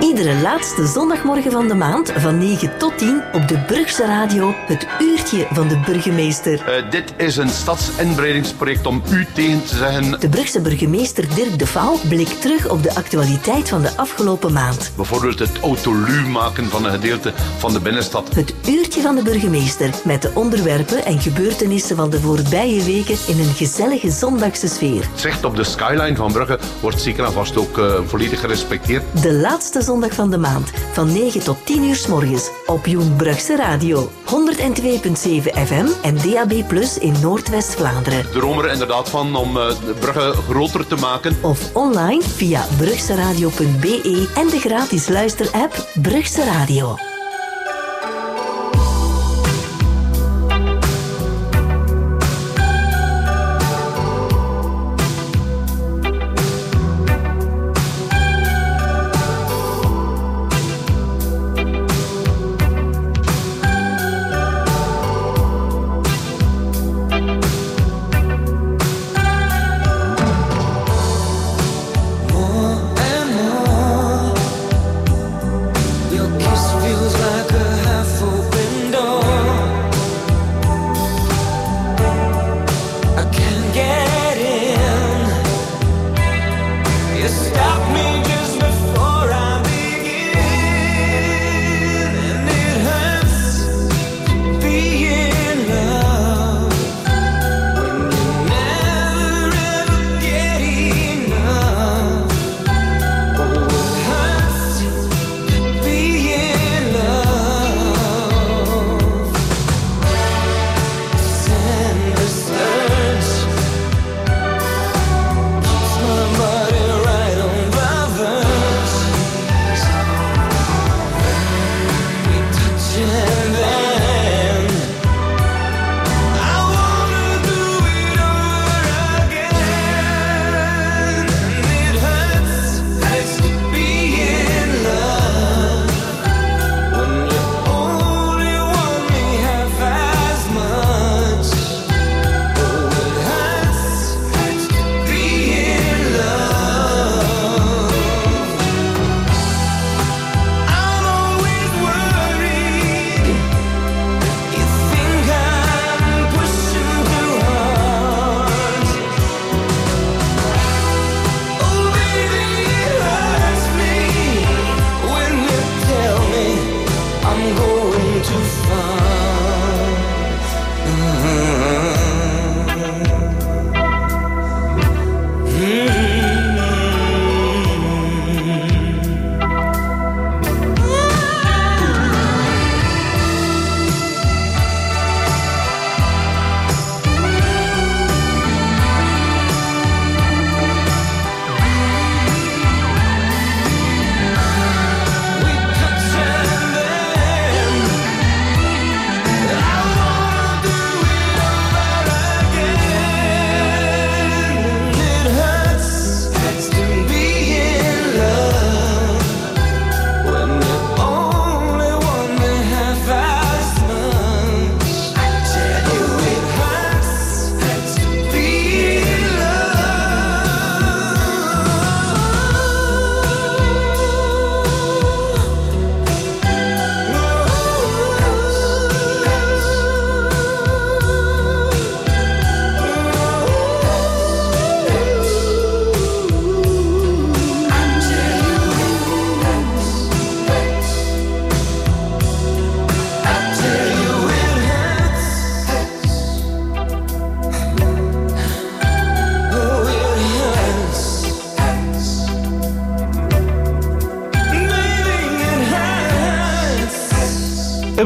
Iedere laatste zondagmorgen van de maand van 9 tot 10 op de Brugse Radio het uurtje van de burgemeester. Uh, dit is een stadsinbreidingsproject om u tegen te zeggen. De Brugse burgemeester Dirk de Vouw blikt terug op de actualiteit van de afgelopen maand. Bijvoorbeeld het autolu maken van een gedeelte van de binnenstad. Het uurtje van de burgemeester met de onderwerpen en gebeurtenissen van de voorbije weken in een gezellige zondagse sfeer. Het zicht op de skyline van Brugge wordt zeker en vast ook uh, volledig gerespecteerd. De laatste zondag van de maand van 9 tot 10 uur s morgens op Jong Brugse Radio. 102.7 FM en DAB Plus in Noordwest-Vlaanderen. Droom er inderdaad van om uh, Brugge groter te maken. Of online via brugseradio.be en de gratis luisterapp Brugse Radio.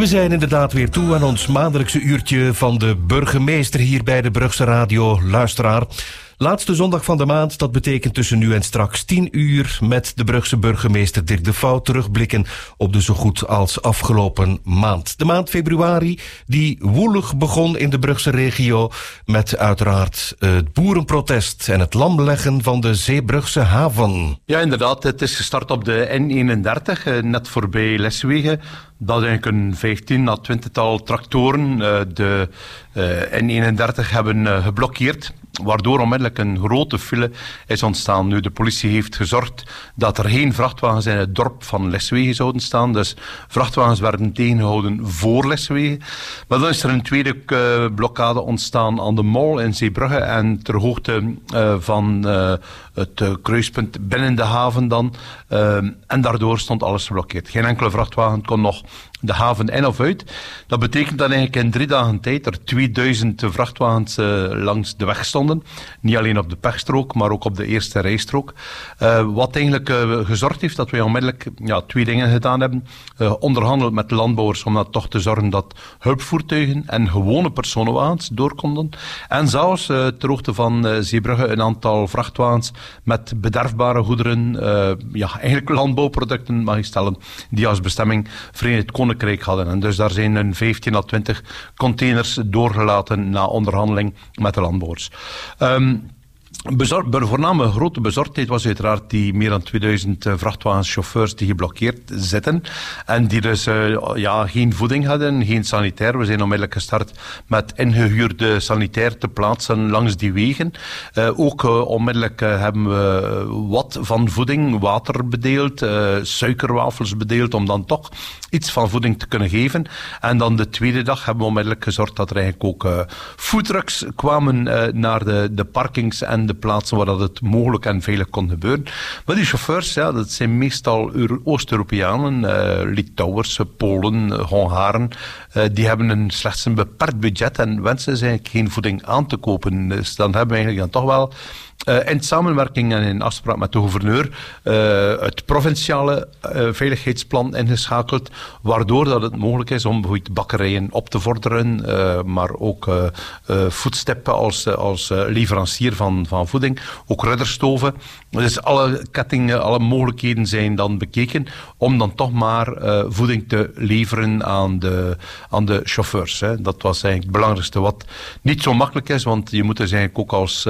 We zijn inderdaad weer toe aan ons maandelijkse uurtje van de burgemeester hier bij de Brugse Radio. Luisteraar. Laatste zondag van de maand, dat betekent tussen nu en straks 10 uur met de Brugse burgemeester Dirk de Vouw terugblikken op de zo goed als afgelopen maand. De maand februari die woelig begon in de Brugse regio met uiteraard het boerenprotest en het lamleggen van de Zeebrugse haven. Ja, inderdaad. Het is gestart op de N31, eh, net voorbij Leswegen. Dat eigenlijk een 15 à 20 tractoren eh, de eh, N31 hebben geblokkeerd, waardoor onmiddellijk een grote file is ontstaan. Nu, de politie heeft gezorgd dat er geen vrachtwagens in het dorp van Leswegen zouden staan. Dus vrachtwagens werden tegengehouden voor Leswegen. Maar dan is er een tweede blokkade ontstaan aan de Mol in Zeebrugge en ter hoogte van het kruispunt binnen de haven dan. en daardoor stond alles geblokkeerd. Geen enkele vrachtwagen kon nog de haven in of uit. Dat betekent dat eigenlijk in drie dagen tijd er 2000 vrachtwagens uh, langs de weg stonden. Niet alleen op de pechstrook, maar ook op de eerste rijstrook. Uh, wat eigenlijk uh, gezorgd heeft dat wij onmiddellijk ja, twee dingen gedaan hebben. onderhandeld met landbouwers om dat toch te zorgen dat hulpvoertuigen en gewone personenwagens door konden. En zelfs ter hoogte van Zeebrugge een aantal vrachtwagens met bederfbare goederen, ja, eigenlijk landbouwproducten mag je stellen, die als bestemming Verenigd Koninkrijk hadden. En dus daar zijn een 15 à 20 containers doorgelaten na onderhandeling met de landbouwers. Um, Bezor grote bezorgdheid was uiteraard die meer dan 2000 uh, vrachtwagenchauffeurs die geblokkeerd zitten. En die dus uh, ja, geen voeding hadden, geen sanitair. We zijn onmiddellijk gestart met ingehuurde sanitair te plaatsen langs die wegen. Uh, ook onmiddellijk hebben we wat van voeding, water bedeeld, suikerwafels bedeeld, om dan toch iets van voeding te kunnen geven. En dan de tweede dag hebben we onmiddellijk gezorgd dat er eigenlijk ook foodtrucks kwamen naar de, de parkings en de plaatsen waar dat het mogelijk en veilig kon gebeuren. Maar die chauffeurs, ja, dat zijn meestal Oost-Europeanen, uh, Litouwers, Polen, uh, Hongaren. Die hebben een, slechts een beperkt budget en wensen eigenlijk geen voeding aan te kopen. Dus dan hebben we eigenlijk dan toch wel in samenwerking en in afspraak met de gouverneur uh, het provinciale uh, veiligheidsplan ingeschakeld, waardoor dat het mogelijk is om bijvoorbeeld bakkerijen op te vorderen, maar ook voedsteppen als, als leverancier van, van voeding, ook rudderstoven. Dus alle kettingen, alle mogelijkheden zijn dan bekeken om dan toch maar voeding te leveren aan de, aan de chauffeurs. Hè. Dat was eigenlijk het belangrijkste wat niet zo makkelijk is, want je moet dus eigenlijk ook als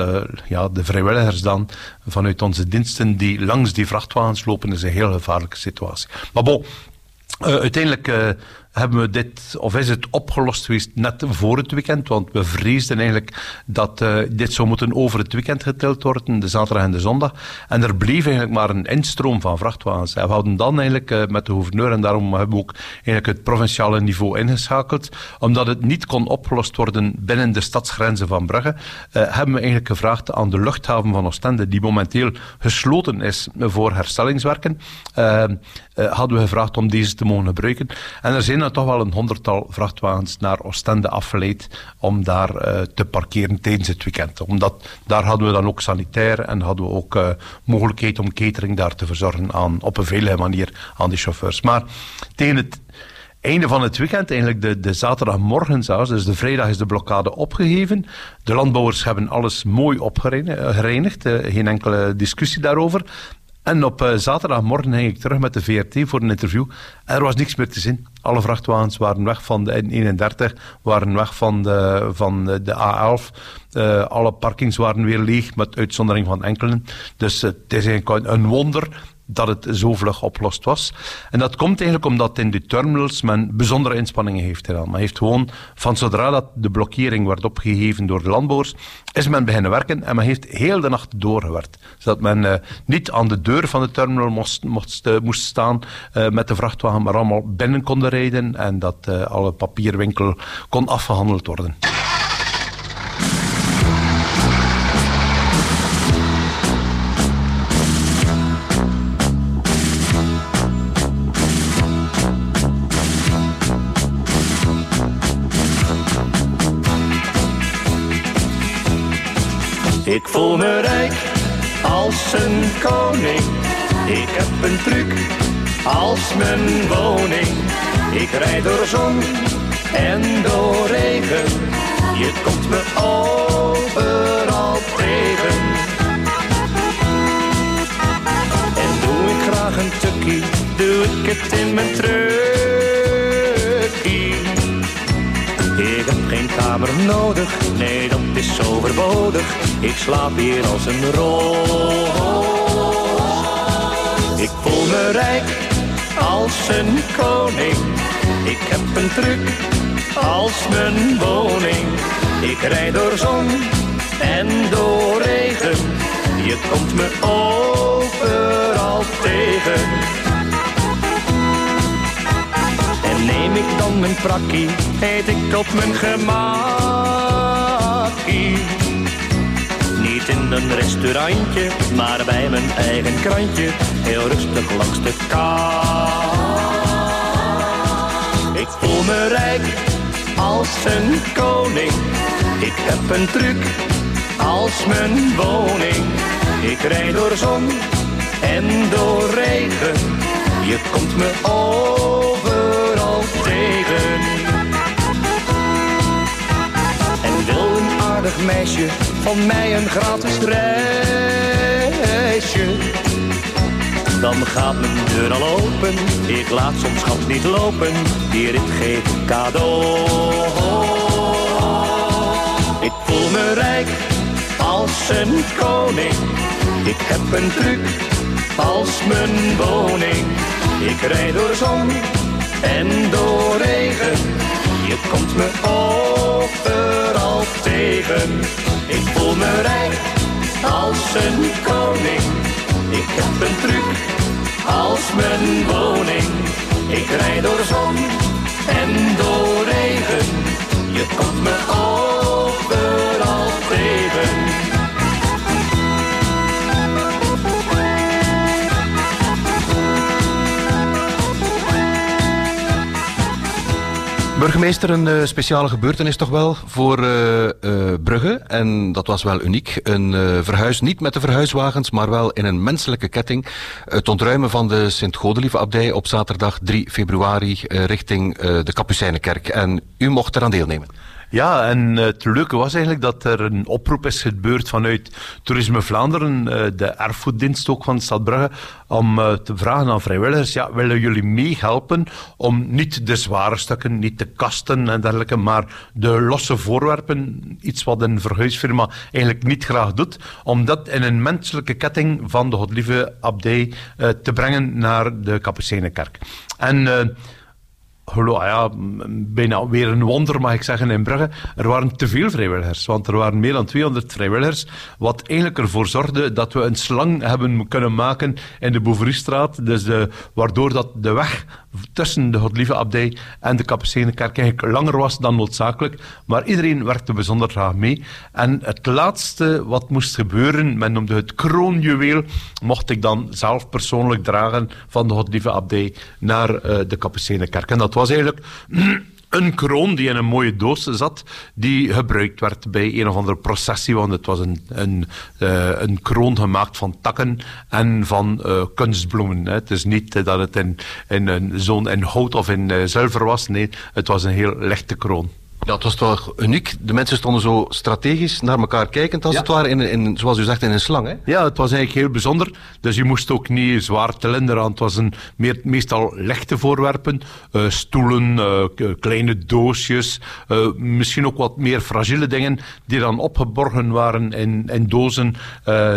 ja, de vrijwilligers dan vanuit onze diensten die langs die vrachtwagens lopen, is een heel gevaarlijke situatie. Maar bon, uh, uiteindelijk uh, hebben we dit, of is het opgelost geweest net voor het weekend? Want we vreesden eigenlijk dat uh, dit zou moeten over het weekend geteld worden, de zaterdag en de zondag. En er bleef eigenlijk maar een instroom van vrachtwagens. En we hadden dan eigenlijk uh, met de gouverneur, en daarom hebben we ook eigenlijk het provinciale niveau ingeschakeld, omdat het niet kon opgelost worden binnen de stadsgrenzen van Brugge, uh, hebben we eigenlijk gevraagd aan de luchthaven van Oostende, die momenteel gesloten is voor herstellingswerken, hadden we gevraagd om deze te mogen gebruiken. En er zijn toch wel een honderdtal vrachtwagens naar Oostende afgeleid om daar uh, te parkeren tijdens het weekend. Omdat daar hadden we dan ook sanitair en hadden we ook uh, mogelijkheid om catering daar te verzorgen aan, op een veilige manier aan die chauffeurs. Maar tegen het einde van het weekend, eigenlijk de, de zaterdagmorgen dus de vrijdag is de blokkade opgeheven. De landbouwers hebben alles mooi opgereinigd, uh, geen enkele discussie daarover. En op uh, zaterdagmorgen ging ik terug met de VRT voor een interview. Er was niks meer te zien. Alle vrachtwagens waren weg van de N31, waren weg van de, van de A11. Uh, eh, alle parkings waren weer leeg, met uitzondering van enkelen. Dus uh, het is eigenlijk een wonder dat het zo vlug oplost was. En dat komt eigenlijk omdat in de terminals men bijzondere inspanningen heeft gedaan. Men heeft gewoon, van zodra dat de blokkering werd opgegeven door de landbouwers, is men beginnen werken en men heeft heel de nacht doorgewerkt. Zodat men uh, niet aan de deur van de terminal moest, moest, uh, moest staan uh, met de vrachtwagen, maar allemaal binnen konden rijden en dat alle papierwinkel kon afgehandeld worden. Ik voel me rijk als een koning. Ik heb een truc als mijn woning. Ik rijd door zon en door regen. Je komt me overal tegen. En doe ik graag een tukkie, doe ik het in mijn truckie. Nodig, nee dat is overbodig. Ik slaap hier als een roos. Ik voel me rijk als een koning. Ik heb een truc als mijn woning. Ik rijd door zon en door regen. Je komt me overal tegen. Mijn prakkie, eet ik op mijn gemakkie. Niet in een restaurantje, maar bij mijn eigen krantje. Heel rustig langs de kant. Ik voel me rijk als een koning. Ik heb een truc als mijn woning. Ik rijd door zon en door regen. Je komt me overal aardig meisje van mij een gratis reisje? Dan gaat mijn deur al open. Ik laat soms schat niet lopen. Die rit geef ik cadeau. Ik voel me rijk als een koning. Ik heb een truc als mijn woning. Ik rijd door zon en door regen. Je komt me overal tegen. Ik voel me rijk als een koning. Ik heb een truc als mijn woning. Ik rijd door zon en door regen. Je komt me overal tegen. Burgemeester, een uh, speciale gebeurtenis toch wel voor uh, uh, Brugge. En dat was wel uniek. Een verhuis, niet met de verhuiswagens, maar wel in een menselijke ketting. Het ontruimen van de Sint-Godelieve abdij op zaterdag 3 februari richting de Kapucijnenkerk. En u mocht eraan deelnemen. Ja, en het leuke was eigenlijk dat er een oproep is gebeurd vanuit Toerisme Vlaanderen, de erfgoeddienst ook van de stad Brugge, om te vragen aan vrijwilligers, ja, willen jullie meehelpen om niet de zware stukken, niet de kasten en dergelijke, maar de losse voorwerpen, iets wat een verhuisfirma eigenlijk niet graag doet, om dat in een menselijke ketting van de Godlieve Abdij te brengen naar de Kapucijnenkerk. En ja, bijna weer een wonder mag ik zeggen in Brugge. Er waren te veel vrijwilligers, want er waren meer dan 200 vrijwilligers, wat eigenlijk ervoor zorgde dat we een slang hebben kunnen maken in de Bouveriestraat, dus waardoor dat de weg tussen de Godlieve Abdij en de Kapucijnenkerk eigenlijk langer was dan noodzakelijk, maar iedereen werkte bijzonder graag mee. En het laatste wat moest gebeuren, men noemde het kroonjuweel, mocht ik dan zelf persoonlijk dragen van de Godlieve Abdij naar uh, de Kapucijnenkerk. En dat was eigenlijk een kroon die in een mooie doos zat, die gebruikt werd bij een of andere processie, want het was een, een, uh, een kroon gemaakt van takken en van uh, kunstbloemen. Hè. Het is niet dat het in, zo'n in hout of in uh, zilver was, nee, het was een heel lichte kroon. Ja, het was toch uniek. De mensen stonden zo strategisch naar elkaar kijkend, als ja. het ware, in, in, zoals u zegt, in een slang. Hè? Ja, het was eigenlijk heel bijzonder. Dus je moest ook niet zwaar tellen eraan. Het was een meer, meestal lichte voorwerpen. Uh, stoelen, uh, kleine doosjes. Uh, misschien ook wat meer fragiele dingen die dan opgeborgen waren in, in dozen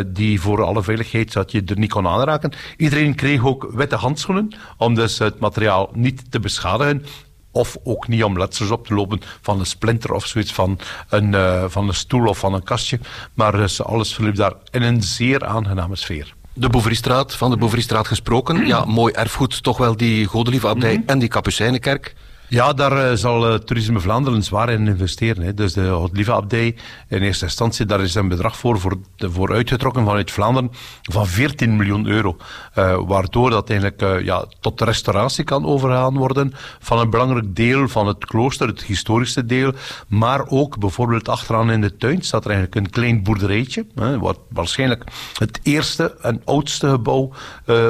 die voor alle veiligheid, zodat je er niet kon aanraken. Iedereen kreeg ook witte handschoenen om dus het materiaal niet te beschadigen. Of ook niet om letsels op te lopen van een splinter of zoiets van een, uh, van een stoel of van een kastje. Maar dus alles verliep daar in een zeer aangename sfeer. De Bouveriestraat, van de Bouveriestraat gesproken. Ja, mooi erfgoed, toch wel die Godelieve Abdij mm -hmm. en die Kapucijnenkerk. Ja, daar uh, zal uh, Toerisme Vlaanderen zwaar in investeren. Hè. Dus de Godlieve Abdij, in eerste instantie, daar is een bedrag voor, voor, uitgetrokken vanuit Vlaanderen van 14 miljoen euro. Uh, waardoor dat eigenlijk ja, tot restauratie kan overgaan worden van een belangrijk deel van het klooster, het historische deel. Maar ook bijvoorbeeld achteraan in de tuin staat er eigenlijk een klein boerderijtje. Hè, wat waarschijnlijk het eerste en oudste gebouw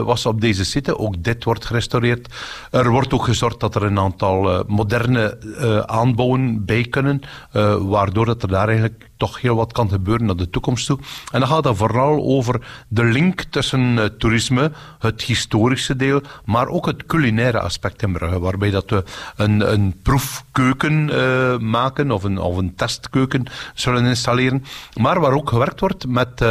was op deze site. Ook dit wordt gerestaureerd. Er wordt ook gezorgd dat er een aantal uh, moderne uh, aanbouwen bij kunnen, uh, waardoor dat er daar eigenlijk toch heel wat kan gebeuren naar de toekomst toe. En dan gaat het vooral over de link tussen toerisme, het historische deel, maar ook het culinaire aspect in Brugge, waarbij dat we een, een proefkeuken maken of een, of een testkeuken zullen installeren, maar waar ook gewerkt wordt met,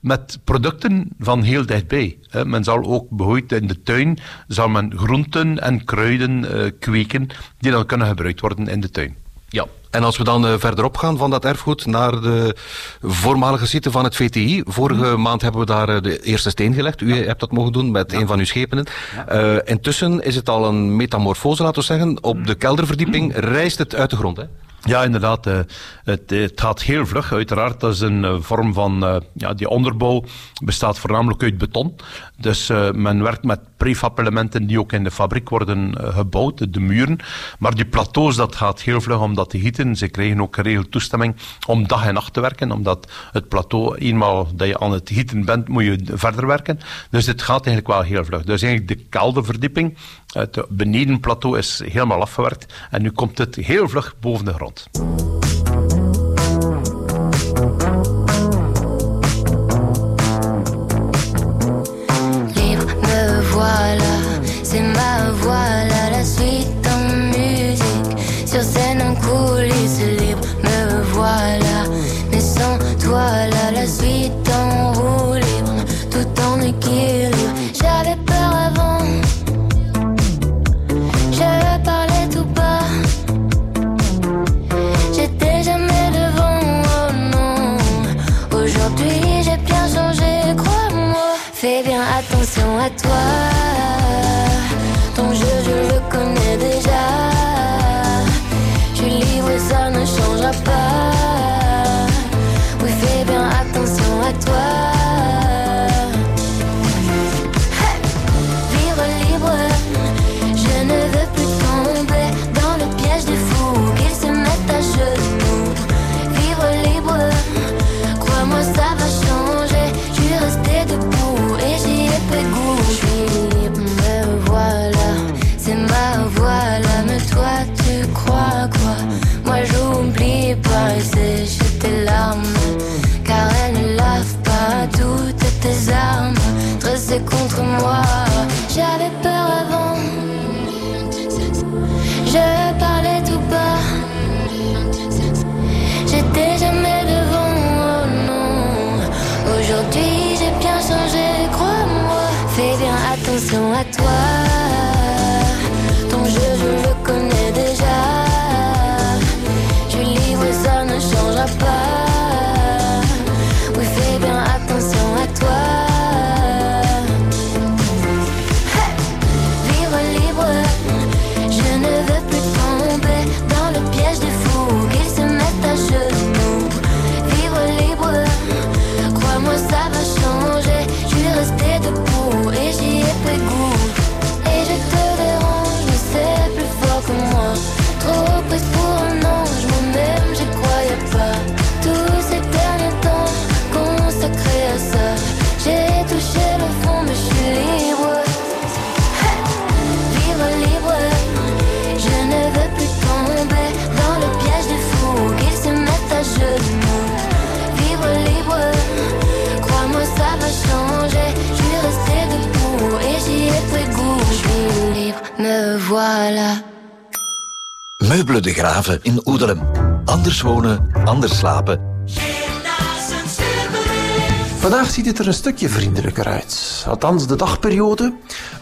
met producten van heel dichtbij. Men zal ook bijvoorbeeld in de tuin zal men groenten en kruiden kweken die dan kunnen gebruikt worden in de tuin. Ja, en als we dan uh, verderop gaan van dat erfgoed naar de voormalige site van het VTI. Vorige mhm. maand hebben we daar uh, de eerste steen gelegd. U hebt dat mogen doen met een van uw schepenen. Uh, intussen is het al een metamorfose, laten we zeggen. Op de kelderverdieping mhm. rijst het uit de grond. Hè? Ja, inderdaad. Uh, het, het, gaat heel vlug. Uiteraard, dat is een uh, vorm van... Uh, ja, die onderbouw bestaat voornamelijk uit beton. Dus men werkt met prefab-elementen die ook in de fabriek worden gebouwd, de muren. Maar die plateaus, dat gaat heel vlug om dat te gieten. Ze krijgen ook geregeld toestemming om dag en nacht te werken. Omdat het plateau, eenmaal dat je aan het gieten bent, moet je verder werken. Dus het gaat eigenlijk wel heel vlug. Dus eigenlijk de kelderverdieping, het benedenplateau is helemaal afgewerkt. En nu komt het heel vlug boven de grond. De Graven in Oedelem. Anders wonen, anders slapen. Vandaag ziet het er een stukje vriendelijker uit. Althans, de dagperiode.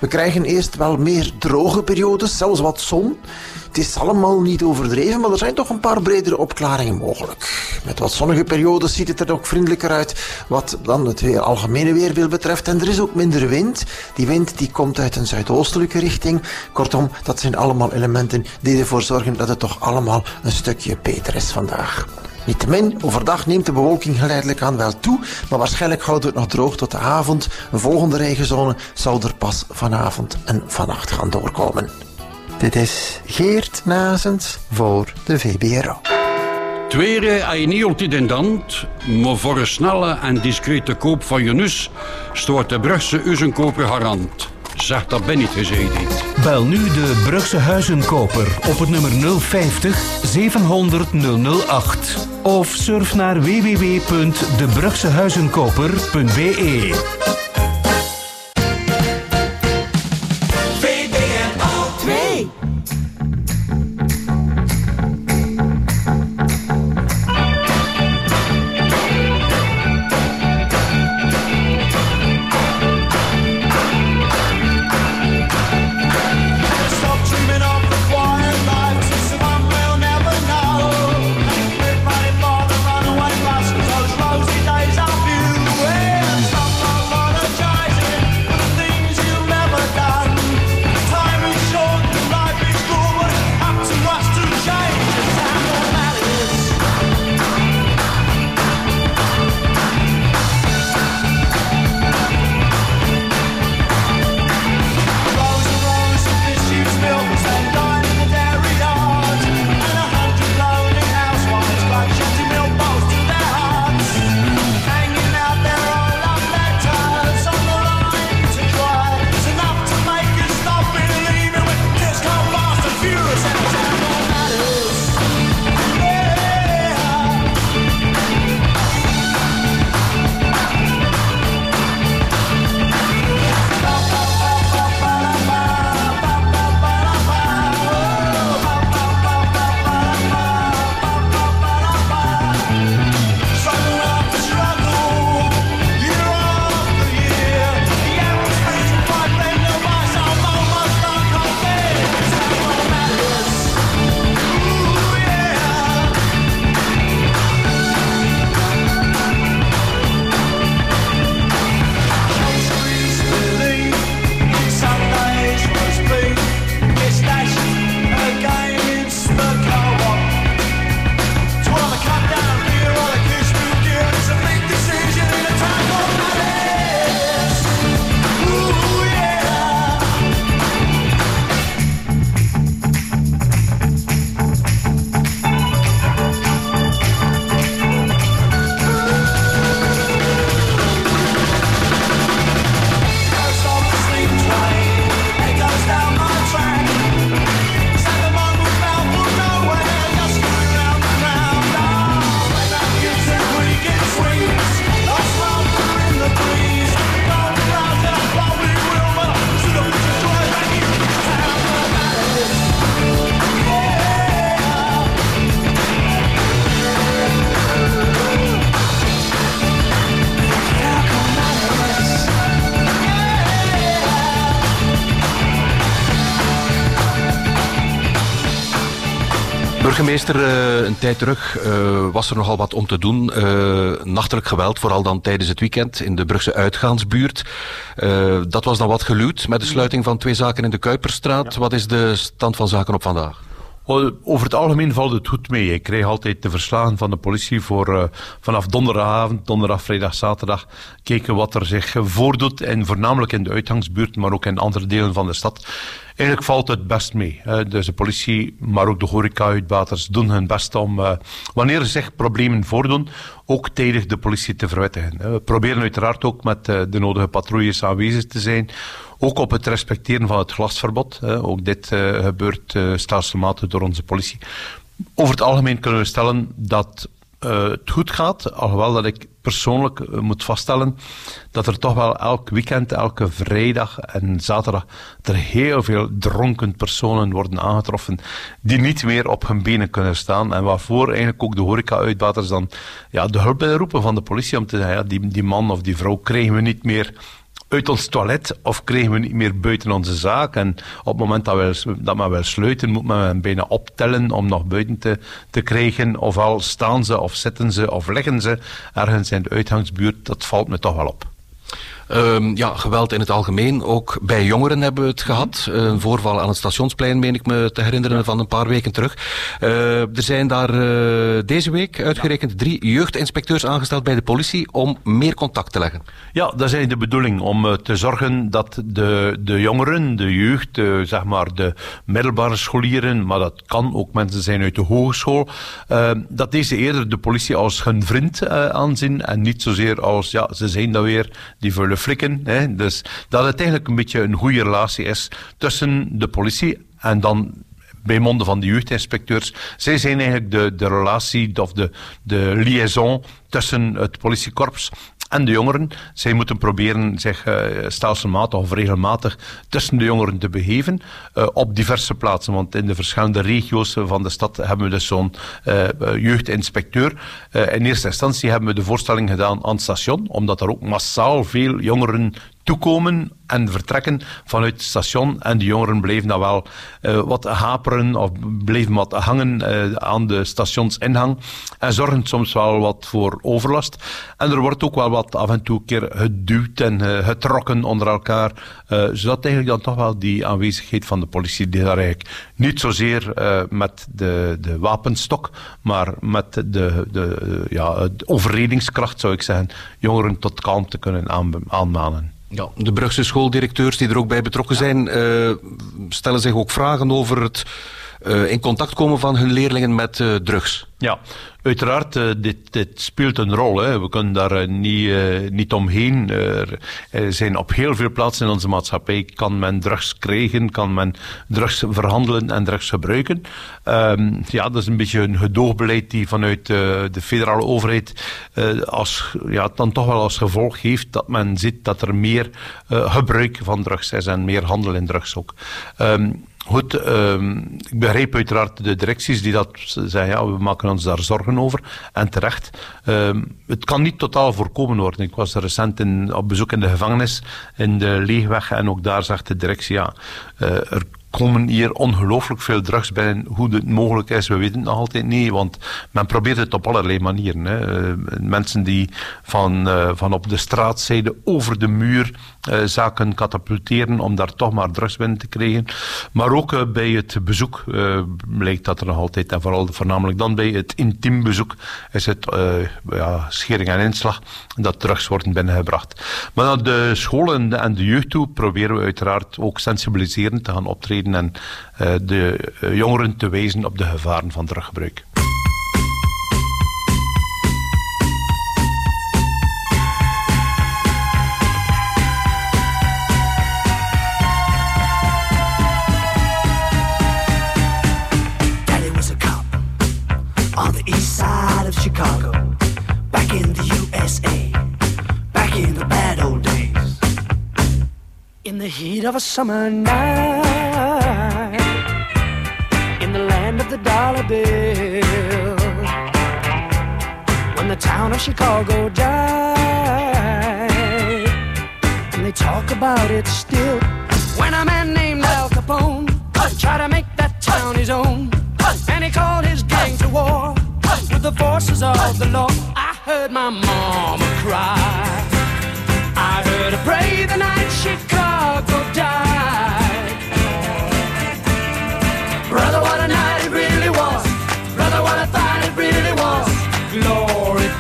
We krijgen eerst wel meer droge periodes, zelfs wat zon. Het is allemaal niet overdreven, maar er zijn toch een paar bredere opklaringen mogelijk. Met wat zonnige periodes ziet het er ook vriendelijker uit wat dan het weer, algemene weerbeeld betreft. En er is ook minder wind. Die wind die komt uit een zuidoostelijke richting. Kortom, dat zijn allemaal elementen die ervoor zorgen dat het toch allemaal een stukje beter is vandaag. Niettemin, overdag neemt de bewolking geleidelijk aan wel toe, maar waarschijnlijk houdt het nog droog tot de avond. Een volgende regenzone zal er pas vanavond en vannacht gaan doorkomen. Dit is Geert Nazens voor de VBRO. Tweede hij niet altijd in hand, maar voor een snelle en discrete koop van je nus stoort de Brugse Uzenkoper garant. Zeg dat ben niet gezeten. Bel nu de Brugse Huizenkoper op het nummer 050 700 008 of surf naar www.debrugsehuizenkoper.be. Burgemeester, eh, een tijd terug uh, was er nogal wat om te doen. Uh, nachtelijk geweld, vooral dan tijdens het weekend in de Brugse uitgaansbuurt. dat was dan wat geluwd met de sluiting van twee zaken in de Kuiperstraat. Wat is de stand van zaken op vandaag? Over het algemeen valt het goed mee. Ik krijg altijd de verslagen van de politie voor uh, vanaf donderdagavond, donderdag, vrijdag, zaterdag. Kijken wat er zich voordoet. En voornamelijk in de uitgangsbuurt, maar ook in andere delen van de stad. Eigenlijk valt het best mee. Dus de politie, maar ook de horeca-uitbaters doen hun best om, uh, wanneer er zich problemen voordoen, ook tijdig de politie te verwittigen. We proberen uiteraard ook met uh, de nodige patrouilles aanwezig te zijn ook op het respecteren van het glasverbod. Ook dit uh, gebeurt uh, door onze politie. Over het algemeen kunnen we stellen dat uh, het goed gaat, alhoewel dat ik persoonlijk moet vaststellen dat er toch wel elk weekend, elke vrijdag en zaterdag er heel veel dronken personen worden aangetroffen die niet meer op hun benen kunnen staan en waarvoor eigenlijk ook de horeca-uitbaters dan ja, de hulp roepen van de politie om te zeggen, ja, die, die man of die vrouw krijgen we niet meer uit ons toilet of kregen we niet meer buiten onze zaak. En op het moment dat, we, dat men wil sluiten, moet men bijna optellen om nog buiten te, te krijgen. Ofwel staan ze of zitten ze of liggen ze ergens in de uitgangsbuurt. Dat valt me toch wel op. Um, ja, geweld in het algemeen. Ook bij jongeren hebben we het gehad. Een voorval aan het stationsplein, meen ik me te herinneren, van een paar weken terug. Uh, er zijn daar uh, deze week uitgerekend drie jeugdinspecteurs aangesteld bij de politie om meer contact te leggen. Ja, dat is de bedoeling. Om uh, te zorgen dat de, de jongeren, de jeugd, zeg maar de middelbare scholieren, maar dat kan ook mensen zijn uit de hogeschool, dat deze eerder de politie als hun vriend aanzien en niet zozeer als, ja, ze zijn dat weer, die vullen flikken. Hè. Dus dat het eigenlijk een beetje een goede relatie is tussen de politie en dan bij monden van de jeugdinspecteurs. Zij zijn eigenlijk de, de relatie of de, de liaison tussen het politiekorps en de jongeren. Zij moeten proberen zich uh, stelselmatig of regelmatig tussen de jongeren te begeven uh, op diverse plaatsen. Want in de verschillende regio's van de stad hebben we dus zo'n uh, jeugdinspecteur. in eerste instantie hebben we de voorstelling gedaan aan het station, omdat er ook massaal veel jongeren toekomen en vertrekken vanuit het station. En de jongeren bleven dan wel uh, wat haperen of bleven wat hangen uh, aan de stationsinhang. En zorgen soms wel wat voor overlast. En er wordt ook wel wat af en toe een keer geduwd en uh, getrokken onder elkaar. zodat eigenlijk dan toch wel die aanwezigheid van de politie, die daar eigenlijk niet zozeer met de, de wapenstok, maar met de, de, ja, overredingskracht, zou ik zeggen, jongeren tot kalmte kunnen aanmanen. Ja, de Brugse schooldirecteurs die er ook bij betrokken zijn, uh, stellen zich ook vragen over het uh, in contact komen van hun leerlingen met uh, drugs. Ja, uiteraard, uh, dit, dit, speelt een rol. Hè. We kunnen daar niet, niet omheen. Er zijn op heel veel plaatsen in onze maatschappij kan men drugs krijgen, kan men drugs verhandelen en drugs gebruiken. Um, ja, dat is een beetje een gedoogbeleid die vanuit de federale overheid als, ja, dan toch wel als gevolg heeft dat men ziet dat er meer gebruik van drugs is en meer handel in drugs ook. Um, Goed, um, ik begrijp uiteraard de directies die dat zeggen, ja, we maken ons daar zorgen over. En terecht. Um, het kan niet totaal voorkomen worden. Ik was recent in, op bezoek in de gevangenis in de Leegweg en ook daar zegt de directie, ja, uh, er komen hier ongelooflijk veel drugs binnen. Hoe het mogelijk is, we weten het nog altijd niet. Want men probeert het op allerlei manieren. Hè. Uh, mensen die van, uh, van op de straatzijde over de muur uh, zaken katapulteren om daar toch maar drugs binnen te krijgen. Maar ook bij het bezoek blijkt dat er nog altijd, en vooral voornamelijk dan bij het intiem bezoek, is het ja, schering en inslag dat drugs worden binnengebracht. Maar naar de scholen en de jeugd toe proberen we uiteraard ook sensibiliserend te gaan optreden en uh, de uh, jongeren te wijzen op de gevaren van druggebruik. Chicago, back in the USA, back in the bad old days. In the heat of a summer night When the town of Chicago died, and they talk about it still. When a man named Al Capone tried to make that town his own, and he called his gang to war with the forces of the law. I heard my mama cry. I heard her pray the night Chicago died.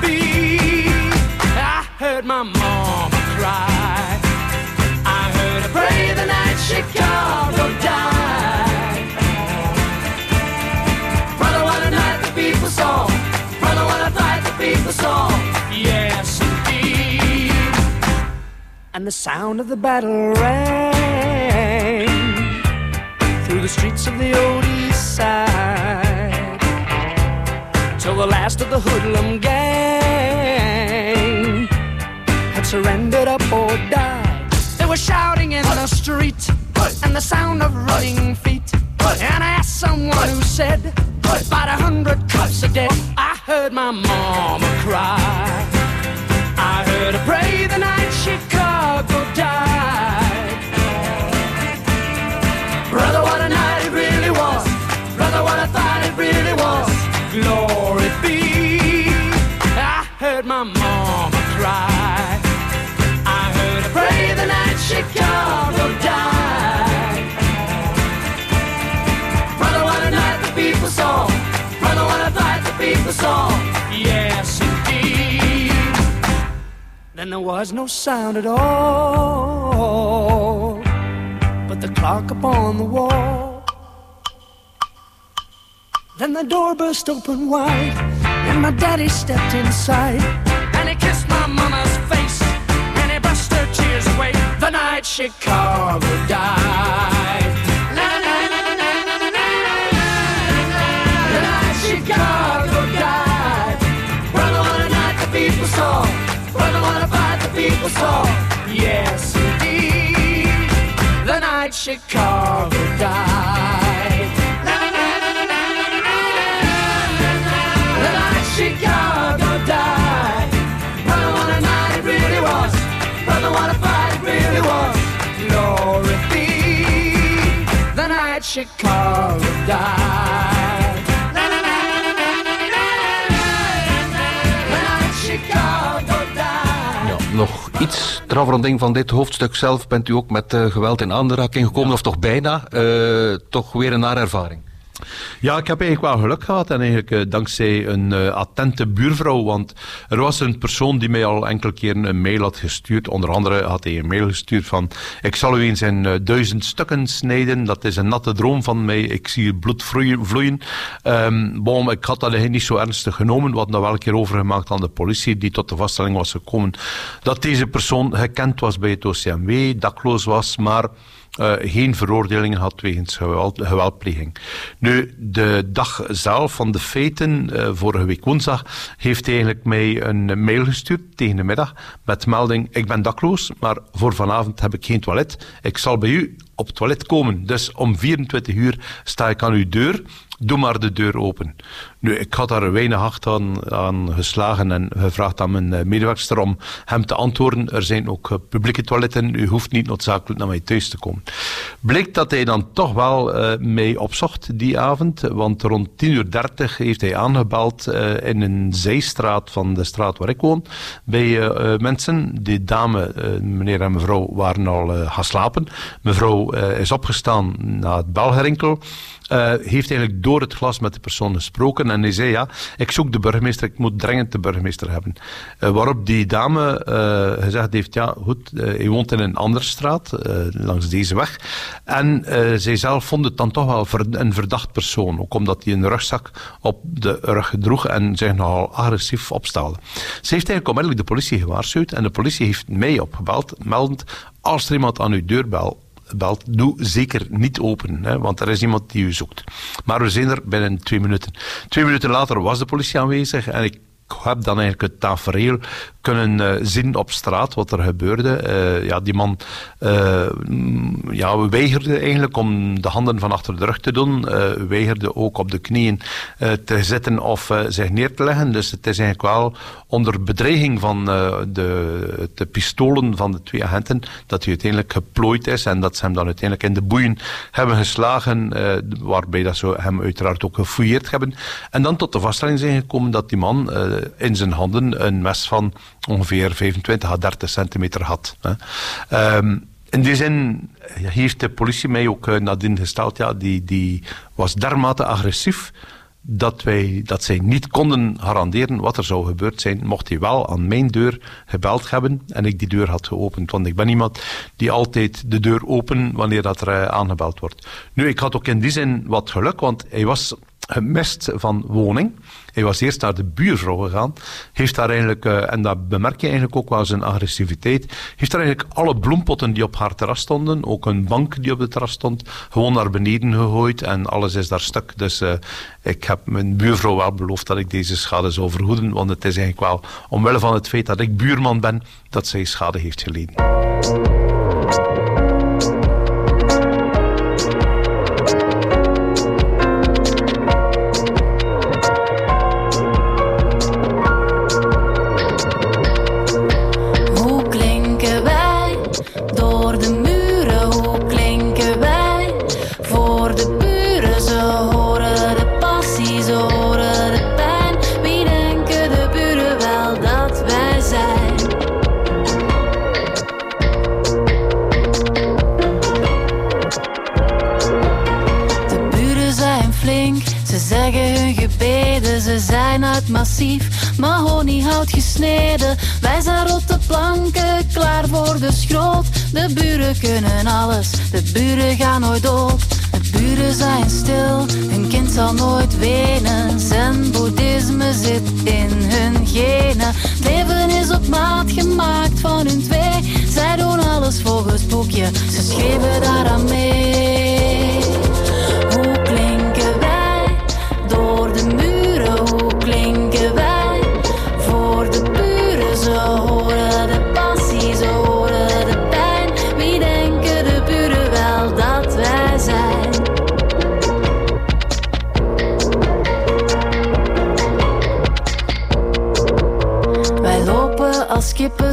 Be. I heard my mama cry. I heard her pray the night Chicago died. Brother, what a night the people saw. Brother, what a night the people saw. Yes, indeed. And the sound of the battle rang through the streets of the old east side till the last of the hoodlum gang had surrendered up or died. They were shouting in the street and the sound of running feet. And I asked someone who said, about a hundred cops are dead. I heard my mama cry. I heard her pray the night there was no sound at all but the clock upon the wall. Then the door burst open wide, and my daddy stepped inside, and he kissed my mama's face, and he brushed her tears away. The night Chicago died. superstar. Yes, indeed. The night Chicago died. The night Chicago died. Brother, what a night it really was. Brother, what a fight it really was. Glory be. The night Chicago died. Afronding van dit hoofdstuk zelf. Bent u ook met eh, geweld in aanraking gekomen, of toch bijna? Eh, toch weer een nare ervaring? Ja, ik heb eigenlijk wel geluk gehad en eigenlijk eh, dankzij een eh, attente buurvrouw, want er was een persoon die mij al enkele keren een mail had gestuurd. Onder andere had hij een mail gestuurd van, ik zal u eens in eh, duizend stukken snijden, dat is een natte droom van mij, ik zie het bloed vloeien. vloeien. Ehm, bon, ik had dat niet zo ernstig genomen, hadden dat wel een keer overgemaakt aan de politie, die tot de vaststelling was gekomen dat deze persoon gekend was bij het OCMW, dakloos was, maar uh, geen veroordelingen had wegens geweld, geweldpleging. Nu, de dag zelf van de feiten, uh, vorige week woensdag, heeft eigenlijk mij een mail gestuurd tegen de middag met melding, ik ben dakloos, maar voor vanavond heb ik geen toilet. Ik zal bij u op het toilet komen. Dus om 24 uur sta ik aan uw deur. Doe maar de deur open. Nu, ik had daar weinig acht aan, geslagen en gevraagd aan mijn uh, medewerkster om hem te antwoorden. Er zijn ook uh, publieke toiletten, u hoeft niet noodzakelijk naar mij thuis te komen. Bleek dat hij dan toch wel uh, mij opzocht die avond, want rond 10.30 uur heeft hij aangebeld in een zijstraat van de straat waar ik woon, bij mensen. Die dame, meneer en mevrouw, waren al gaan slapen. Mevrouw is opgestaan na het belgerinkel. Uh, heeft eigenlijk door het glas met de persoon gesproken en hij zei ja, ik zoek de burgemeester, ik moet dringend de burgemeester hebben. Uh, waarop die dame uh, gezegd heeft, ja goed, hij woont in een andere straat, langs deze weg. En zij zelf vond het dan toch wel een verdacht persoon, ook omdat hij een rugzak op de rug droeg en zich nogal agressief opstelde. Ze heeft eigenlijk onmiddellijk de politie gewaarschuwd en de politie heeft mij opgebeld, meldend, als er iemand aan uw deur belt, belt, doe zeker niet open, hè, want er is iemand die u zoekt. Maar we zijn er binnen twee minuten. Twee minuten later was de politie aanwezig en ik heb dan eigenlijk het tafereel kunnen eh, zien op straat wat er gebeurde. Eh, ja, die man eh, ja, weigerde eigenlijk om de handen van achter de rug te doen. weigerde ook op de knieën te zitten of zich neer te leggen. Dus het is eigenlijk wel onder bedreiging van de, de pistolen van de twee agenten dat hij uiteindelijk geplooid is en dat ze hem dan uiteindelijk in de boeien hebben geslagen, waarbij dat ze hem uiteraard ook gefouilleerd hebben. En dan tot de vaststelling zijn gekomen dat die man in zijn handen een mes van ongeveer 25 à 30 centimeter had. Hè. Ehm, in die zin heeft de politie mij ook eh, nadien gesteld, ja, die, die was dermate agressief dat, wij, dat zij niet konden garanderen wat er zou gebeurd zijn, mocht hij wel aan mijn deur gebeld hebben en ik die deur had geopend. Want ik ben iemand die altijd de deur open wanneer dat er eh, aangebeld wordt. Nu, ik had ook in die zin wat geluk, want hij was gemist van woning. Hij was eerst naar de buurvrouw gegaan. Heeft daar eigenlijk, eh, en dat bemerk je eigenlijk ook wel zijn agressiviteit, heeft daar eigenlijk alle bloempotten die op haar terras stonden, ook een bank die op het terras stond, gewoon naar beneden gegooid en alles is daar stuk. Dus eh, ik heb mijn buurvrouw wel beloofd dat ik deze schade zou vergoeden, want het is eigenlijk wel omwille van het feit dat ik buurman ben, dat zij schade heeft geleden. Wij zijn rotte planken, klaar voor de schroot. De buren kunnen alles, de buren gaan nooit dood. De buren zijn stil, hun kind zal nooit wenen. Zen boeddhisme zit in hun genen. Leven is op maat gemaakt van hun twee. Zij doen alles volgens boekje, ze schreven daaraan mee.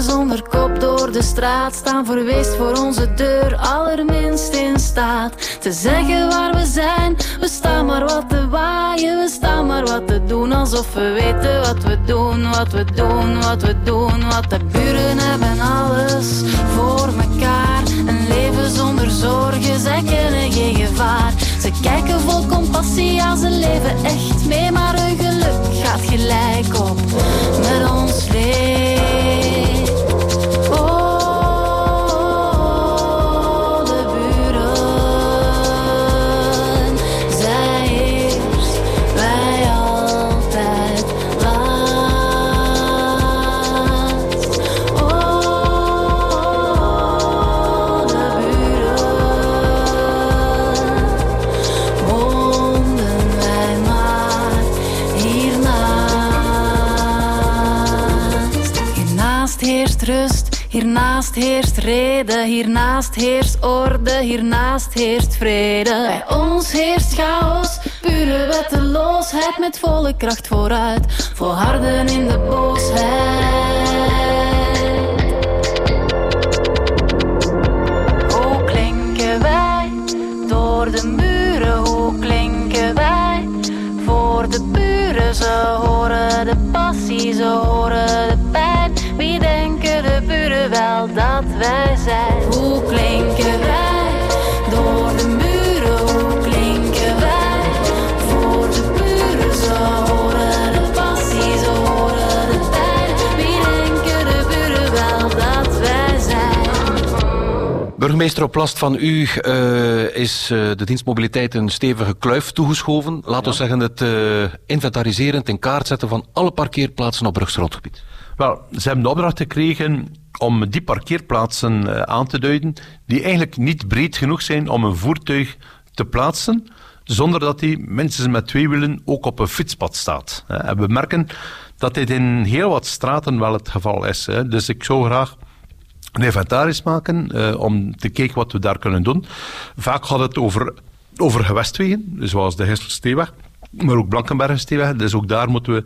Zonder kop door de straat. Staan verweest voor onze deur, allerminst in staat te zeggen waar we zijn. We staan maar wat te waaien, we staan maar wat te doen. Alsof we weten wat we doen, wat we doen, wat we doen. Wat de buren hebben alles voor mekaar. Een leven zonder zorgen, zij kennen geen gevaar. Ze kijken vol compassie, ja ze leven echt mee. Maar hun geluk gaat gelijk op hiernaast heerst vrede. Bij ons heerst chaos, pure wetteloosheid met volle kracht vooruit, volharden in de boosheid. Hoe klinken wij door de muren? Hoe klinken wij voor de buren? Ze horen de passie, ze horen de pijn. Wie denken de buren wel dat wij zijn? Burgemeester, op last van u eh, is eh, de dienstmobiliteit een stevige kluif toegeschoven. Laten we zeggen het eh inventariseren, in kaart zetten van alle parkeerplaatsen op Brugse grondgebied. Wel, ze hebben de opdracht gekregen om die parkeerplaatsen aan te duiden die eigenlijk niet breed genoeg zijn om een voertuig te plaatsen zonder dat die minstens met twee wielen ook op een fietspad staat. En we merken dat dit in heel wat straten wel het geval is. Hè. Dus ik zou graag een inventaris maken eh, om te kijken wat we daar kunnen doen. Vaak gaat het over, over gewestwegen, zoals de Hisselsteeweg. Maar ook Blankenbergensteeweg. Dus ook daar moeten we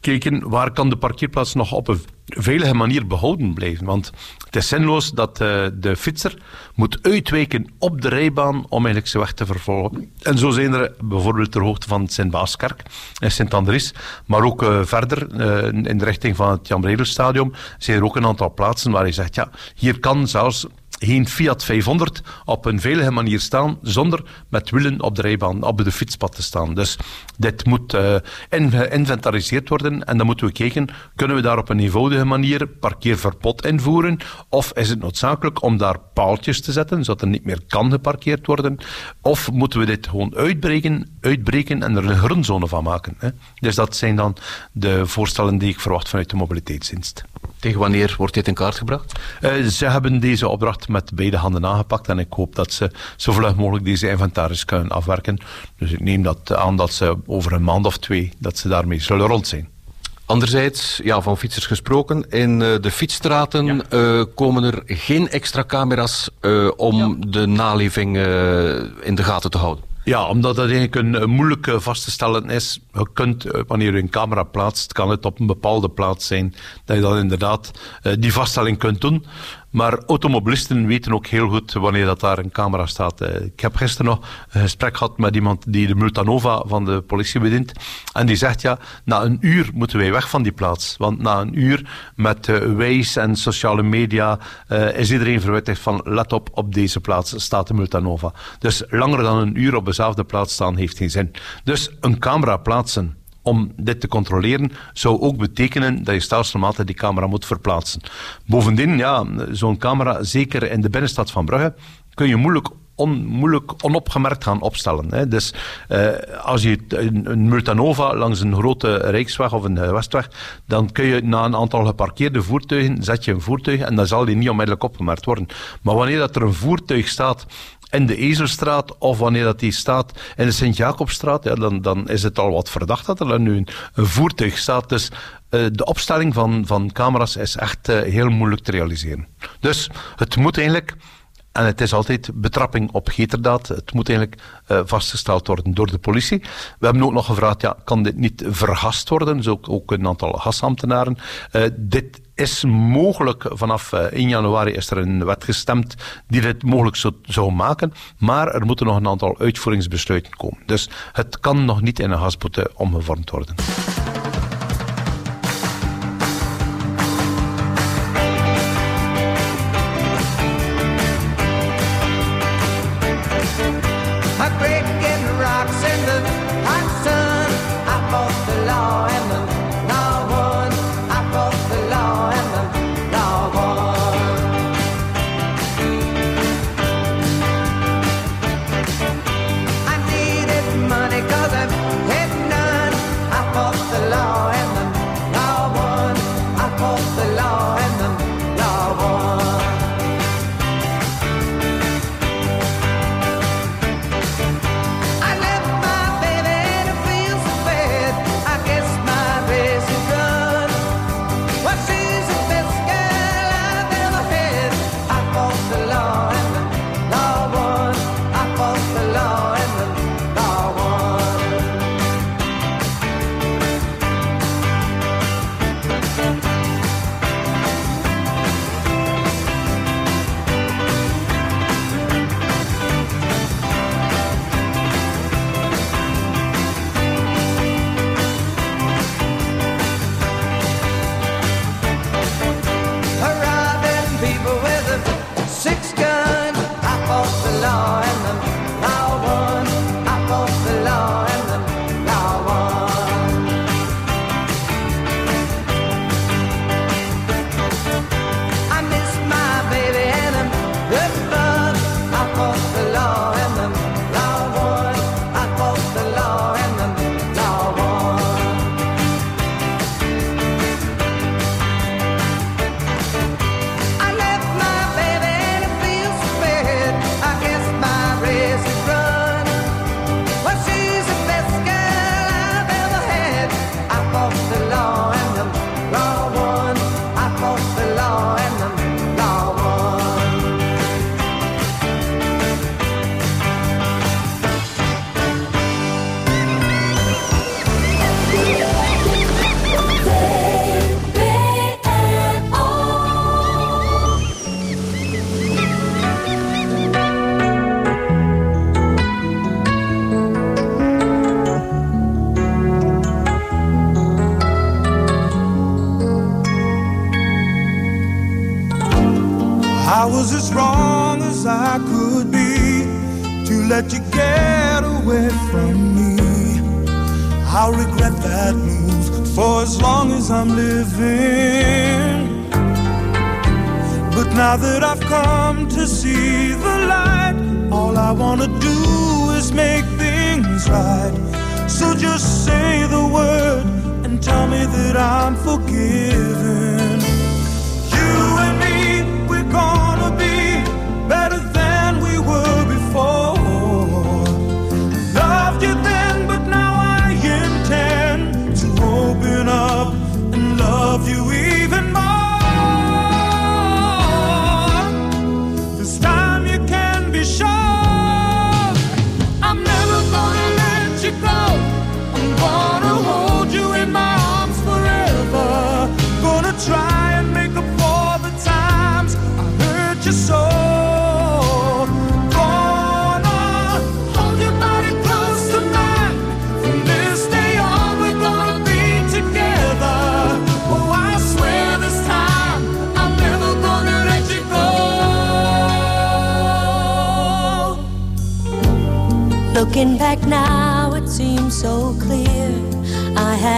kijken waar kan de parkeerplaats nog op een veilige manier behouden blijven. Want het is zinloos dat eh, de fietser moet uitwijken op de rijbaan om eigenlijk zijn weg te vervolgen. En zo zijn er bijvoorbeeld ter hoogte van Sint-Baaskerk en Sint-Andries, maar ook eh, verder eh, in de richting van het Jan Bredelstadion zijn er ook een aantal plaatsen waar je zegt, ja, hier kan zelfs geen Fiat 500 op een veilige manier staan zonder met wielen op de rijbaan, op de fietspad te staan. Dus dit moet uh, geïnventariseerd worden en dan moeten we kijken, kunnen we daar op een eenvoudige manier parkeerverbod invoeren of is het noodzakelijk om daar paaltjes te zetten, zodat er niet meer kan geparkeerd worden, of moeten we dit gewoon uitbreken, uitbreken en er een groenzone van maken. Hè? Dus dat zijn dan de voorstellen die ik verwacht vanuit de mobiliteitsdienst. Tegen wanneer wordt dit in kaart gebracht? Uh, ze hebben deze opdracht met beide handen aangepakt en ik hoop dat ze zo vlug mogelijk deze inventaris kunnen afwerken. Dus ik neem dat aan dat ze over een maand of twee dat ze daarmee zullen rond zijn. Anderzijds, ja, van fietsers gesproken, in uh, de fietsstraten ja. uh, komen er geen extra camera's uh, om ja. de naleving in de gaten te houden. Ja, omdat dat eigenlijk een moeilijk vast te stellen is. Je kunt, wanneer je een camera plaatst, kan het op een bepaalde plaats zijn, dat je dan inderdaad die vaststelling kunt doen. Maar automobilisten weten ook heel goed wanneer dat daar een camera staat. Ik heb gisteren nog een gesprek gehad met iemand die de Multanova van de politie bedient. En die zegt, ja, na een uur moeten wij weg van die plaats. Want na een uur met uh, Waze en sociale media uh, is iedereen verwittigd van, let op, op deze plaats staat de Multanova. Dus langer dan een uur op dezelfde plaats staan heeft geen zin. Dus een camera plaatsen om dit te controleren, zou ook betekenen dat je stelselmatig die camera moet verplaatsen. Bovendien, ja, zo'n camera, zeker in de binnenstad van Brugge, kun je moeilijk on, moeilijk onopgemerkt gaan opstellen. Hè. Dus uh, als je een, een Multanova langs een grote rijksweg of een westweg, dan kun je na een aantal geparkeerde voertuigen, zet je een voertuig en dan zal die niet onmiddellijk opgemerkt worden. Maar wanneer dat er een voertuig staat in de Ezelstraat of wanneer dat die staat in de Sint-Jacobstraat, ja, dan, dan is het al wat verdacht dat er nu een, voertuig staat. Dus uh, de opstelling van, van camera's is echt uh, heel moeilijk te realiseren. Dus het moet eigenlijk, en het is altijd betrapping op heterdaad, het moet eigenlijk uh, vastgesteld worden door de politie. We hebben ook nog gevraagd, ja, kan dit niet vergast worden? Dus ook, ook een aantal gasambtenaren. dit is mogelijk, vanaf 1 januari is er een wet gestemd die dit mogelijk zou, zou maken, maar er moeten nog een aantal uitvoeringsbesluiten komen. Dus het kan nog niet in een gasboete omgevormd worden.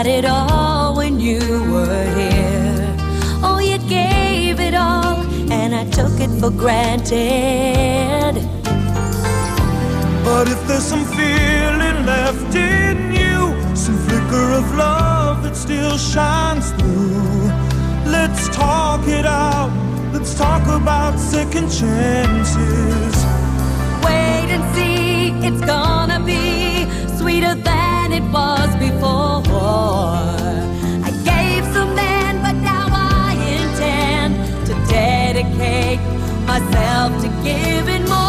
Had it all when you were here. Oh, you gave it all, and I took it for granted. But if there's some feeling left in you, some flicker of love that still shines through, let's talk it out. Let's talk about second chances. Wait and see, it's gonna be myself to giving more.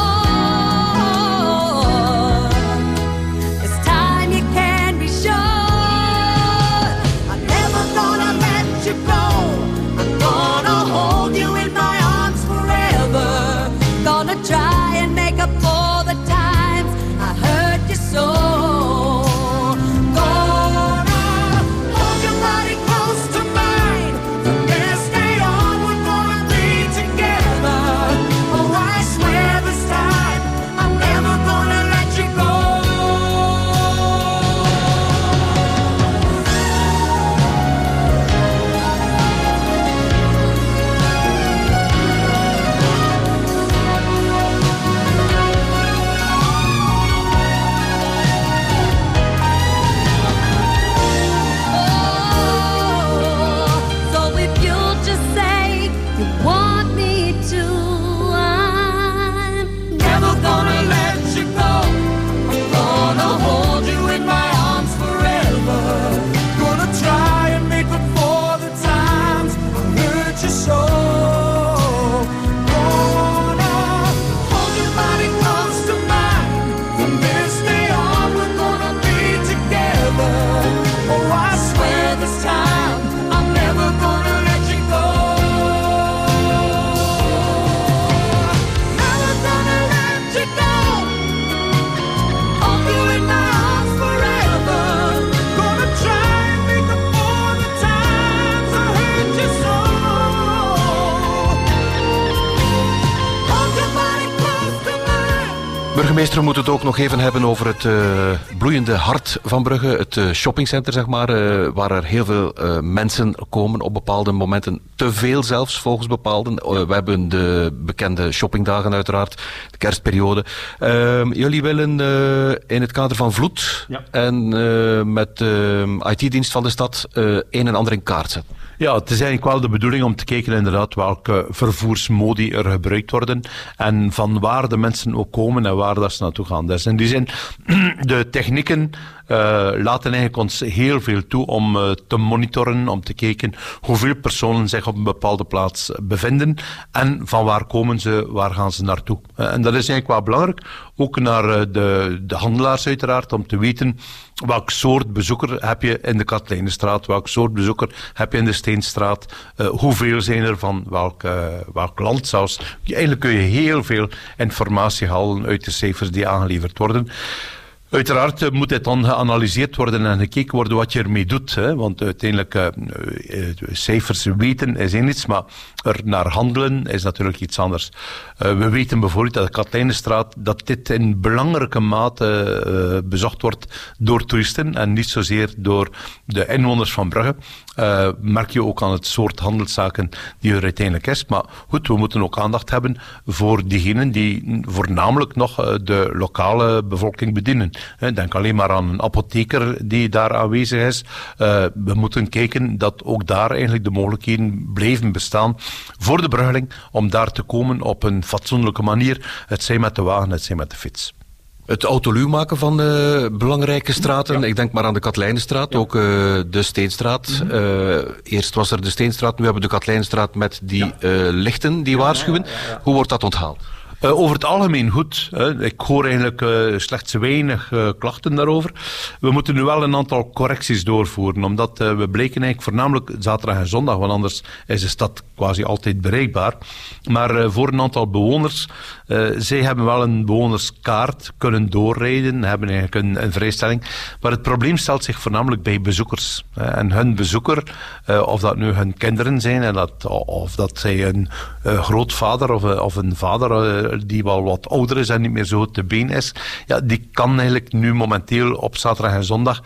We moeten het ook nog even hebben over het eh, bloeiende hart van Brugge. Het eh, shoppingcenter, zeg maar, eh, waar er heel veel mensen komen op bepaalde momenten. Te veel zelfs, volgens bepaalden. Eh, we hebben de bekende shoppingdagen uiteraard, de kerstperiode. Ehm, jullie willen in het kader van Vloed Ja. en met de IT-dienst van de stad een en ander in kaart zetten. Ja, het is eigenlijk wel de bedoeling om te kijken inderdaad welke vervoersmodi er gebruikt worden en van waar de mensen ook komen en waar dat ze naartoe gaan. Dus in die zin, de technieken laten eigenlijk ons heel veel toe om eh, te monitoren, om te kijken hoeveel personen zich op een bepaalde plaats bevinden en van waar komen ze, waar gaan ze naartoe. Eh, en dat is eigenlijk wel belangrijk, ook naar eh, de, de handelaars uiteraard, om te weten welk soort bezoeker heb je in de Katlijnenstraat, welk soort bezoeker heb je in de Steenstraat, eh, hoeveel zijn er van welk, eh, welk land zelfs. Eigenlijk kun je heel veel informatie halen uit de cijfers die aangeleverd worden. Uiteraard eh, moet het dan geanalyseerd worden en gekeken worden wat je ermee doet. Hè? Want uiteindelijk, eh, cijfers weten is één iets, maar er naar handelen is natuurlijk iets anders. We weten bijvoorbeeld dat de Katlijnenstraat, dat dit in belangrijke mate bezocht wordt door toeristen en niet zozeer door de inwoners van Brugge. Eh, merk je ook aan het soort handelszaken die er uiteindelijk is. Maar goed, we moeten ook aandacht hebben voor diegenen die voornamelijk nog eh, de lokale bevolking bedienen. Eh, Denk alleen maar aan een apotheker die daar aanwezig is. We moeten kijken dat ook daar eigenlijk de mogelijkheden blijven bestaan voor de bruggeling om daar te komen op een fatsoenlijke manier. Het zij met de wagen, het zij met de fiets. Het autoluw maken van de belangrijke straten. Ik denk maar aan de Katlijnenstraat, ook eh, de Steenstraat. Eh, eerst was er de Steenstraat, nu hebben we de Katlijnenstraat met die eh, lichten die waarschuwen. Hoe wordt dat onthaald? Eh, over het algemeen goed. Ik hoor eigenlijk eh, slechts weinig eh, klachten daarover. We moeten nu wel een aantal correcties doorvoeren, omdat eh, we bleken eigenlijk voornamelijk zaterdag en zondag, want anders is de stad quasi altijd bereikbaar. Maar eh, voor een aantal bewoners, eh, zij hebben wel een bewonerskaart kunnen doorrijden, hebben eigenlijk een, een vrijstelling. Maar het probleem stelt zich voornamelijk bij bezoekers. En hun bezoeker, eh, of dat nu hun kinderen zijn, en dat, of dat zij een eh, grootvader of, of een vader die wel wat ouder is en niet meer zo te been is, ja, die kan eigenlijk nu momenteel op zaterdag en zondag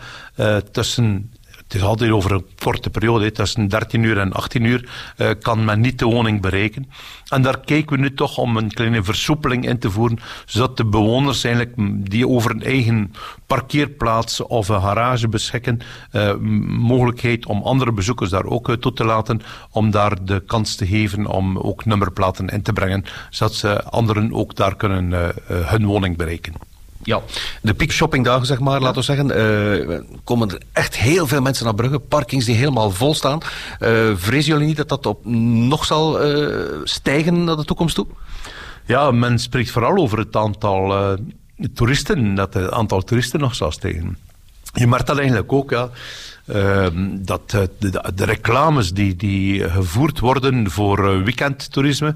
tussen het is altijd over een korte periode, tussen 13 uur en 18 uur eh, kan men niet de woning bereiken. En daar kijken we nu toch om een kleine versoepeling in te voeren, zodat de bewoners eigenlijk die over een eigen parkeerplaats of een garage beschikken, eh, mogelijkheid om andere bezoekers daar ook eh, toe te laten, om daar de kans te geven om ook nummerplaten in te brengen, zodat ze anderen ook daar kunnen hun woning bereiken. Ja, de piekshoppingdagen, zeg maar, laten we zeggen, eh, komen er echt heel veel mensen naar Brugge. Parkings die helemaal vol staan. Eh, vrezen jullie niet dat dat op nog zal eh, stijgen naar de toekomst toe? Ja, men spreekt vooral over het aantal toeristen, dat het aantal toeristen nog zal stijgen. Je merkt dat eigenlijk ook, ja. ehm, dat de, de- reclames die, die gevoerd worden voor weekendtoerisme,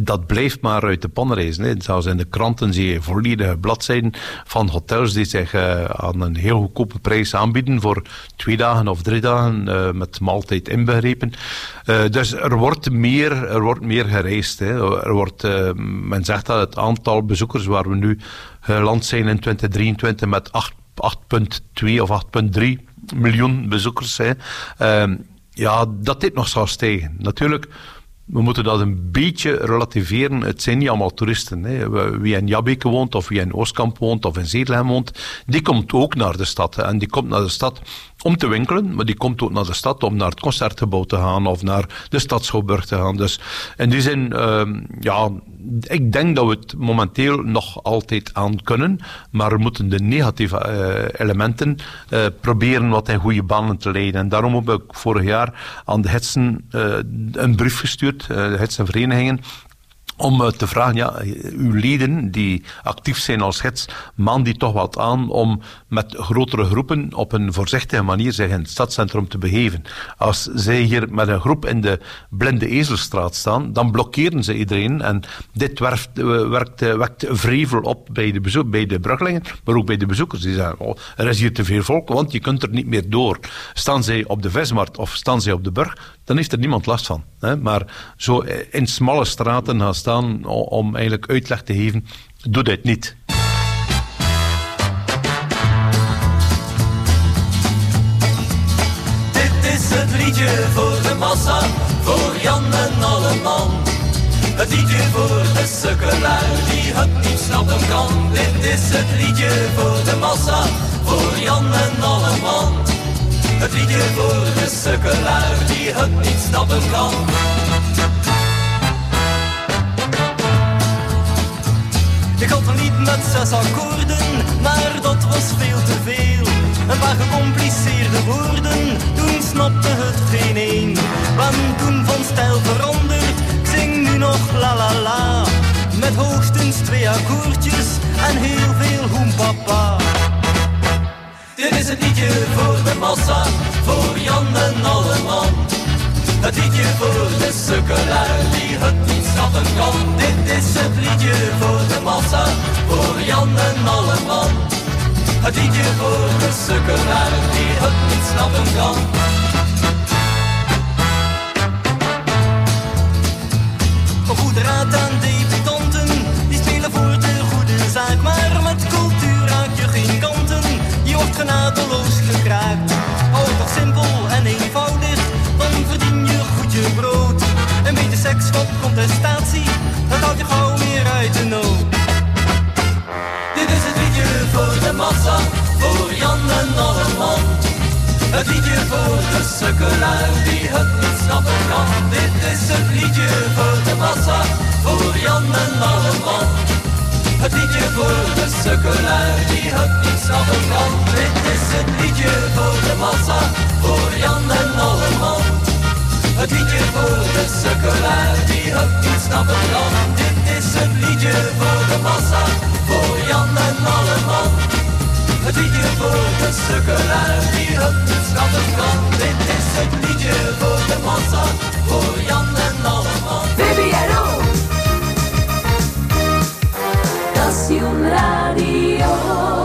dat blijft maar uit de pan reizen. Hè. Zelfs in de kranten zie je volledige bladzijden van hotels die zich eh, aan een heel goedkope prijs aanbieden voor twee dagen of drie dagen eh, met maaltijd inbegrepen. Eh, dus er wordt meer, er wordt meer gereisd. Hè. Er wordt, men zegt dat het aantal bezoekers waar we nu geland zijn in 2023 met 8 8,2 of 8,3 miljoen bezoekers. Hè. Ehm, ja, dat dit nog zal stijgen. Natuurlijk, we moeten dat een beetje relativeren. Het zijn niet allemaal toeristen. Hè. Wie in Jabbeke woont, of wie in Oostkamp woont, of in Zedelhem woont, die komt ook naar de stad. En die komt naar de stad om te winkelen, maar die komt ook naar de stad om naar het concertgebouw te gaan of naar de Stadschouwburg te gaan. Dus in die zin, ehm, ja, ik denk dat we het momenteel nog altijd aan kunnen, maar we moeten de negatieve eh, elementen eh, proberen wat in goede banen te leiden. En daarom heb ik vorig jaar aan de Hetsen eh, een brief gestuurd, eh, de Hetsenverenigingen, om eh, te vragen, ja, uw leden die actief zijn als gids, maan die toch wat aan om met grotere groepen op een voorzichtige manier zich in het stadscentrum te begeven. Als zij hier met een groep in de blinde ezelstraat staan, dan blokkeren ze iedereen en dit werft, eh, werkt, eh, wekt vrevel op bij de, bezoek, bij de bruggelingen, maar ook bij de bezoekers. Die zeggen, oh, er is hier te veel volk, want je kunt er niet meer door. Staan zij op de Vesmarkt of staan zij op de Burg, dan heeft er niemand last van. Maar zo in smalle straten gaan staan o- om eigenlijk uitleg te geven, doe dit niet. Dit is het liedje voor de massa, voor Jan en alle man. Het liedje voor de sukkelaar die het niet snappen kan. Dit is het liedje voor de massa, voor Jan en alle man. Het liedje voor de sukkelaar die het niet snappen kan. Ik had een lied met zes akkoorden, maar dat was veel te veel. Een paar gecompliceerde woorden, toen snapte het geen een. Ben toen van stijl veranderd, ik zing nu nog la la la. Met hoogstens twee akkoordjes en heel veel hoempapa. Dit is het liedje voor de massa, voor Jan. Het liedje voor de sukkelaar die het niet snappen kan. Dit is het liedje voor de massa, voor Jan en alle man. Het liedje voor de sukkelaar die het niet snappen kan. Goede raad aan debutanten, die spelen voor de goede zaak. Maar met cultuur raak je geen kanten, je wordt genadeloos gekraakt. Het toch simpel en eenvoudig, Een beetje seks van contestatie, dat houdt je gauw weer uit de nood. Dit is het liedje voor de massa, voor Jan en Alleman. Het liedje voor de sukkelaar die het niet snappen kan. Dit is het liedje voor de massa, voor Jan en Alleman. Het liedje voor de sukkelaar die het niet snappen kan. Dit is het liedje voor de massa, voor Jan en Alleman. Het liedje voor de sukkelaar die het niet snappen kan. Dit is een liedje voor de massa, voor Jan en alle man. Het liedje voor de sukkelaar die het niet snappen kan. Dit is het liedje voor de massa, voor Jan en alle man. Baby, Radio